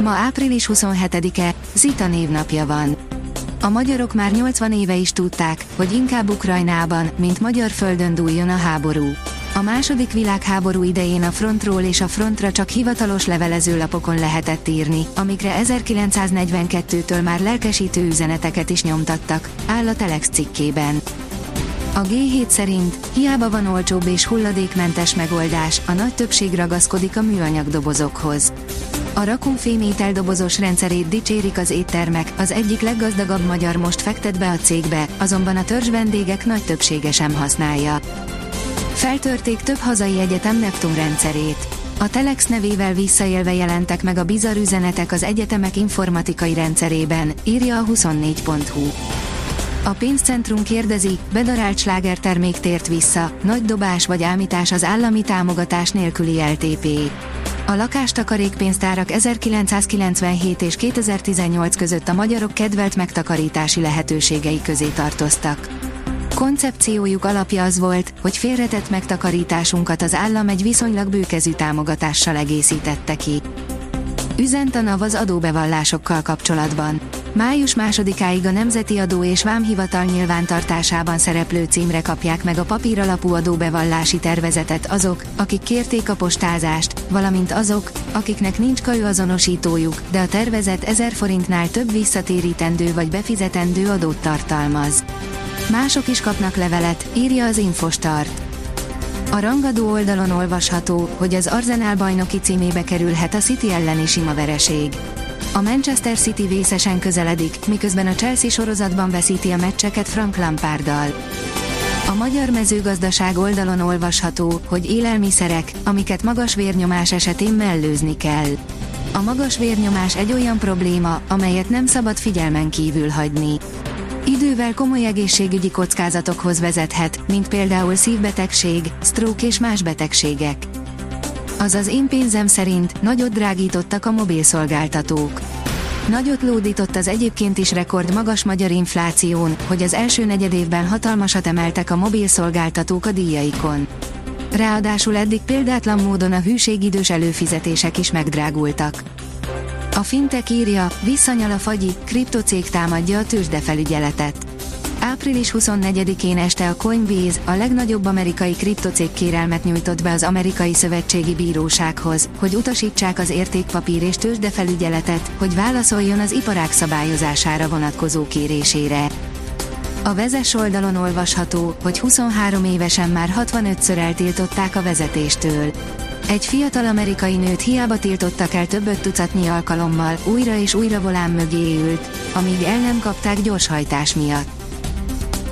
Ma április 27-e, Zita névnapja van. A magyarok már 80 éve is tudták, hogy inkább Ukrajnában, mint magyar földön dúljon a háború. A második világháború idején a frontról és a frontra csak hivatalos levelezőlapokon lehetett írni, amikre 1942-től már lelkesítő üzeneteket is nyomtattak, áll a Telex cikkében. A G7 szerint hiába van olcsóbb és hulladékmentes megoldás, a nagy többség ragaszkodik a műanyag dobozokhoz. A Rakun ételdobozos rendszerét dicsérik az éttermek, az egyik leggazdagabb magyar most fektet be a cégbe, azonban a törzs vendégek nagy többsége sem használja. Feltörték több hazai egyetem Neptun rendszerét. A Telex nevével visszaélve jelentek meg a bizarr üzenetek az egyetemek informatikai rendszerében, írja a 24.hu. A pénzcentrum kérdezi, bedarált slágertermék tért vissza, nagy dobás vagy ámítás az állami támogatás nélküli LTP. A lakástakarékpénztárak 1997 és 2018 között a magyarok kedvelt megtakarítási lehetőségei közé tartoztak. Koncepciójuk alapja az volt, hogy félretett megtakarításunkat az állam egy viszonylag bőkezű támogatással egészítette ki. Üzent a NAV az adóbevallásokkal kapcsolatban. Május másodikáig a Nemzeti Adó és Vámhivatal nyilvántartásában szereplő címre kapják meg a papíralapú adóbevallási tervezetet azok, akik kérték a postázást, valamint azok, akiknek nincs azonosítójuk, de a tervezet 1000 forintnál több visszatérítendő vagy befizetendő adót tartalmaz. Mások is kapnak levelet, írja az Infostart. A rangadó oldalon olvasható, hogy az Arsenal bajnoki címébe kerülhet a City elleni sima vereség. A Manchester City vészesen közeledik, miközben a Chelsea sorozatban veszíti a meccseket Frank Lampárddal. A magyar mezőgazdaság oldalon olvasható, hogy élelmiszerek, amiket magas vérnyomás esetén mellőzni kell. A magas vérnyomás egy olyan probléma, amelyet nem szabad figyelmen kívül hagyni. Idővel komoly egészségügyi kockázatokhoz vezethet, mint például szívbetegség, stroke és más betegségek. Azaz én pénzem szerint nagyot drágítottak a mobilszolgáltatók. Nagyot lódított az egyébként is rekord magas magyar infláción, hogy az első negyedévben hatalmasat emeltek a mobilszolgáltatók a díjaikon. Ráadásul eddig példátlan módon a hűségidős előfizetések is megdrágultak. A fintek írja, visszanyal a fagyi, kriptocég támadja a tőzsdefelügyeletet. Április 24-én este a Coinbase, a legnagyobb amerikai kriptocég kérelmet nyújtott be az amerikai szövetségi bírósághoz, hogy utasítsák az értékpapír és tőzsdefelügyeletet, hogy válaszoljon az iparág szabályozására vonatkozó kérésére. A vezes oldalon olvasható, hogy 23 évesen már 65-ször eltiltották a vezetéstől. Egy fiatal amerikai nőt hiába tiltottak el több tucatnyi alkalommal, újra és újra volán mögé ült, amíg el nem kapták gyorshajtás miatt.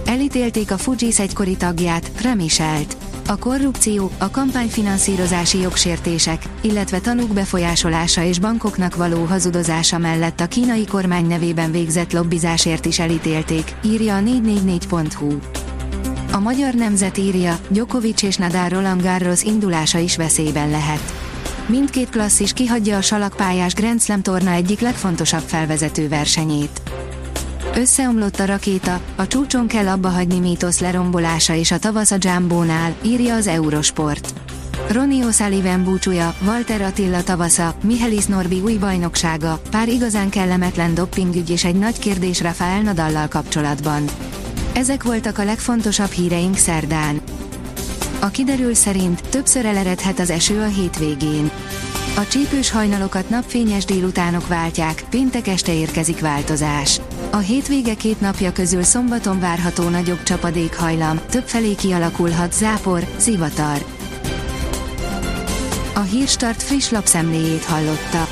Elítélték a Fujis egykori tagját, Premiselt. A korrupció, a kampányfinanszírozási jogsértések, illetve tanúk befolyásolása és bankoknak való hazudozása mellett a kínai kormány nevében végzett lobbizásért is elítélték, írja a 444.hu. A magyar nemzet írja, Djokovic és Nadal Roland Garros indulása is veszélyben lehet. Mindkét klasszis kihagyja a salakpályás Grand Slam torna egyik legfontosabb felvezető versenyét. Összeomlott a rakéta, a csúcson kell abba hagyni mítosz lerombolása és a tavasz a Jambónál, írja az Eurosport. Ronnie O'Sullivan búcsúja, Walter Attila tavasza, Mihelis Norbi új bajnoksága, pár igazán kellemetlen doppingügy és egy nagy kérdés Rafael Nadallal kapcsolatban. Ezek voltak a legfontosabb híreink szerdán. A kiderül szerint többször eleredhet az eső a hétvégén. A csípős hajnalokat napfényes délutánok váltják, péntek este érkezik változás. A hétvége két napja közül szombaton várható nagyobb csapadékhajlam, többfelé kialakulhat zápor, zivatar. A Hírstart friss lapszemléjét hallotta.